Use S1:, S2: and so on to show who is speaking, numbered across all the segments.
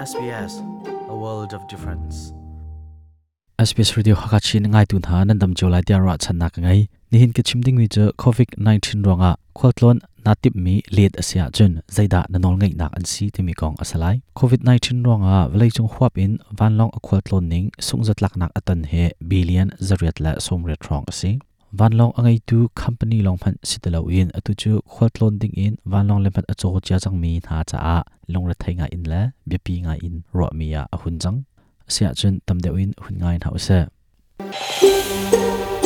S1: SBS a world of difference SBS Radio Hakachin ngai tun ha nan dam jolai dia ra channa ka ngai ni hin ke chimding mi che COVID 19 ronga khwaltlon natip mi let asia chun zaida na nol ngai nak an si ti mi kong asalai COVID 19 ronga velai chung huap in van long a khwaltlon ning sungjat lak nak atan he billion zariat la somre trong asi van long angai tu company long phan sitalo in atu chu khwaltlon ding in van long lempat acho cha chang mi na cha ลงระไทยงาอินและเบียปีงาอินรอมียาหุนจังเสียจนตำเดวินหุนงายนเฮาเซอ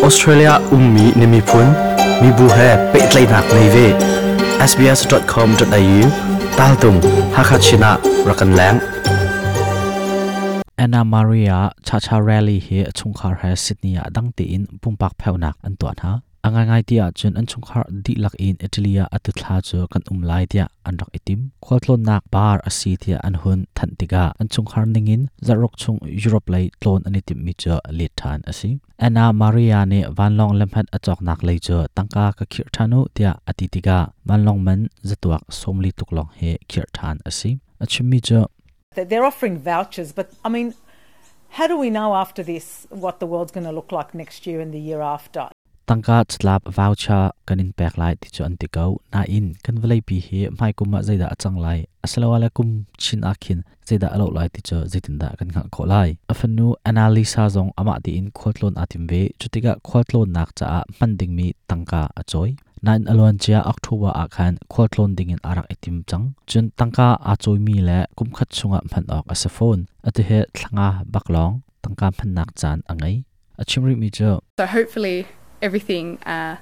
S1: อสเตรเลียอุ้มมีนิมิพุนมีบุเฮเปิดไลนักในเว sbs.com.au ตาลตุงฮักชินะรักันแรงแอนนามาริอาชาชาเรลลี่เฮชุงคาร์เฮสซิดนียดังตีอินปุ่มปักแผ่วนักอันตัวนะ angai ngai tia chun an chungkhar di lak in Italia atu thla chu kan um lai tia an rak itim. Khwaltlon nak bar asi tia an hun than tiga. An chungkhar ningin zarok chung Europe lai tlon ani tim mi cha le than asi Anna Maria ne vanlong lemhat achok nak lai chu tangka ka khir thanu tia ati tiga. Vanlong man zatuak somli tuklong he khir than asi achimi cha
S2: They're offering vouchers, but I mean, how do we know after this what the world's going to look like next year and the year after?
S1: Tangka chlap voucher kanin pek lai ti chu anti ko na in kan velai pi hi mai kuma zaida achang lai assalamu alaikum chin akhin zaida alo lai ti chu zitin da kan kha kho lai afanu analisa zong ama ti in khotlon atim ve chutiga khotlon nak cha manding mi tangka achoi nain alon chia october a khan khotlon ding in arak etim chang chun tangka achoi mi le kum khat chunga phan ok asa phone ati he thlanga baklong tangka phan nak chan angai achimri mi chu
S3: So hopefully everything uh,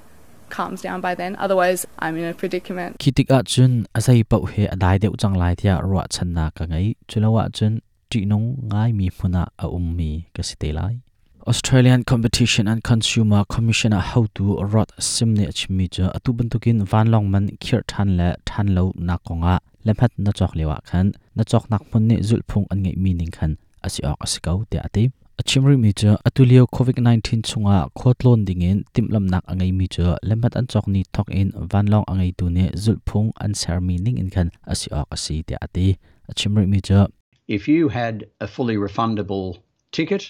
S3: calms down by then. Otherwise, I'm in a predicament.
S1: kitik a chun asai pau he adai deu chang lai thia ro channa ka ngai chulawa chun ti nong ngai mi phuna a ummi ka site lai Australian Competition and Consumer Commissioner how to rot simne chmi cha atu bantukin vanlong man khir than le than lo na konga lephat na chok lewa khan na chok nak mun ne zul phung an ngai meaning khan asi ok asikau te ati achimri mi cha atulio covid 19 chunga khotlon dingin timlam nak angai mi cha lembat an chok ni thok in vanlong angai tu ne zulphung an ser meaning in khan asi ok asi te ati. Achimri mi cha
S4: if you had a fully refundable ticket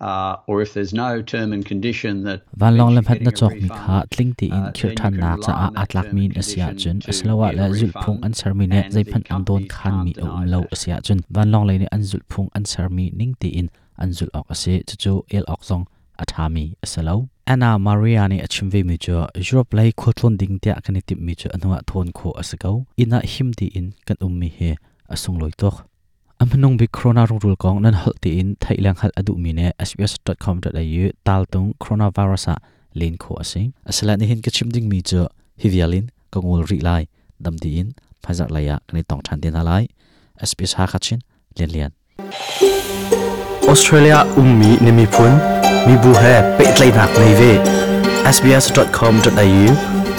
S4: uh, or if there's no term and condition that van long lam hat na chok mi kha
S1: tling ti in khir than na cha a atlak min asia chun aslawa la zul phung an ser mi ne zai phan an don khan mi um lo asia chun van long le ni an zul phung an ser mi ning ti in an zul ok ase chu chu el ok song, athami, asalo. Ana Maria ni achimve mi chu, Europe lai khotlon ding tia kan tip mi chu anwa thon kho asako. Ina him ti in, kan um mi he, asung loi tok. Amhanung bi corona rung rul kong, nan hal ti in thailang hal adu mi ne sbs.com.au tal tung, coronavirus a len kho ase. Asala ni hin ka chimding mi chu hivialin kangul ri lai, dam ti in phazar laya kan tong than tin halai sbs ha khachin len lian. ออสเตรเลียอุ้มมีนิมิพุนมีบุเฮเปิดไลนักในเว sbs.com.au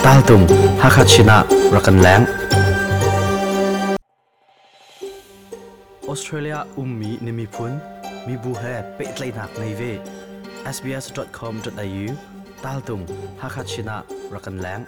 S1: ตาลตุงฮักฮัชินะรักันแหลงออสเตรเลียอุ้มมีนิมิพุนมีบุเฮเปิดไลนักในเว sbs.com.au ตาลตุงฮักฮัชินะรักันแหลง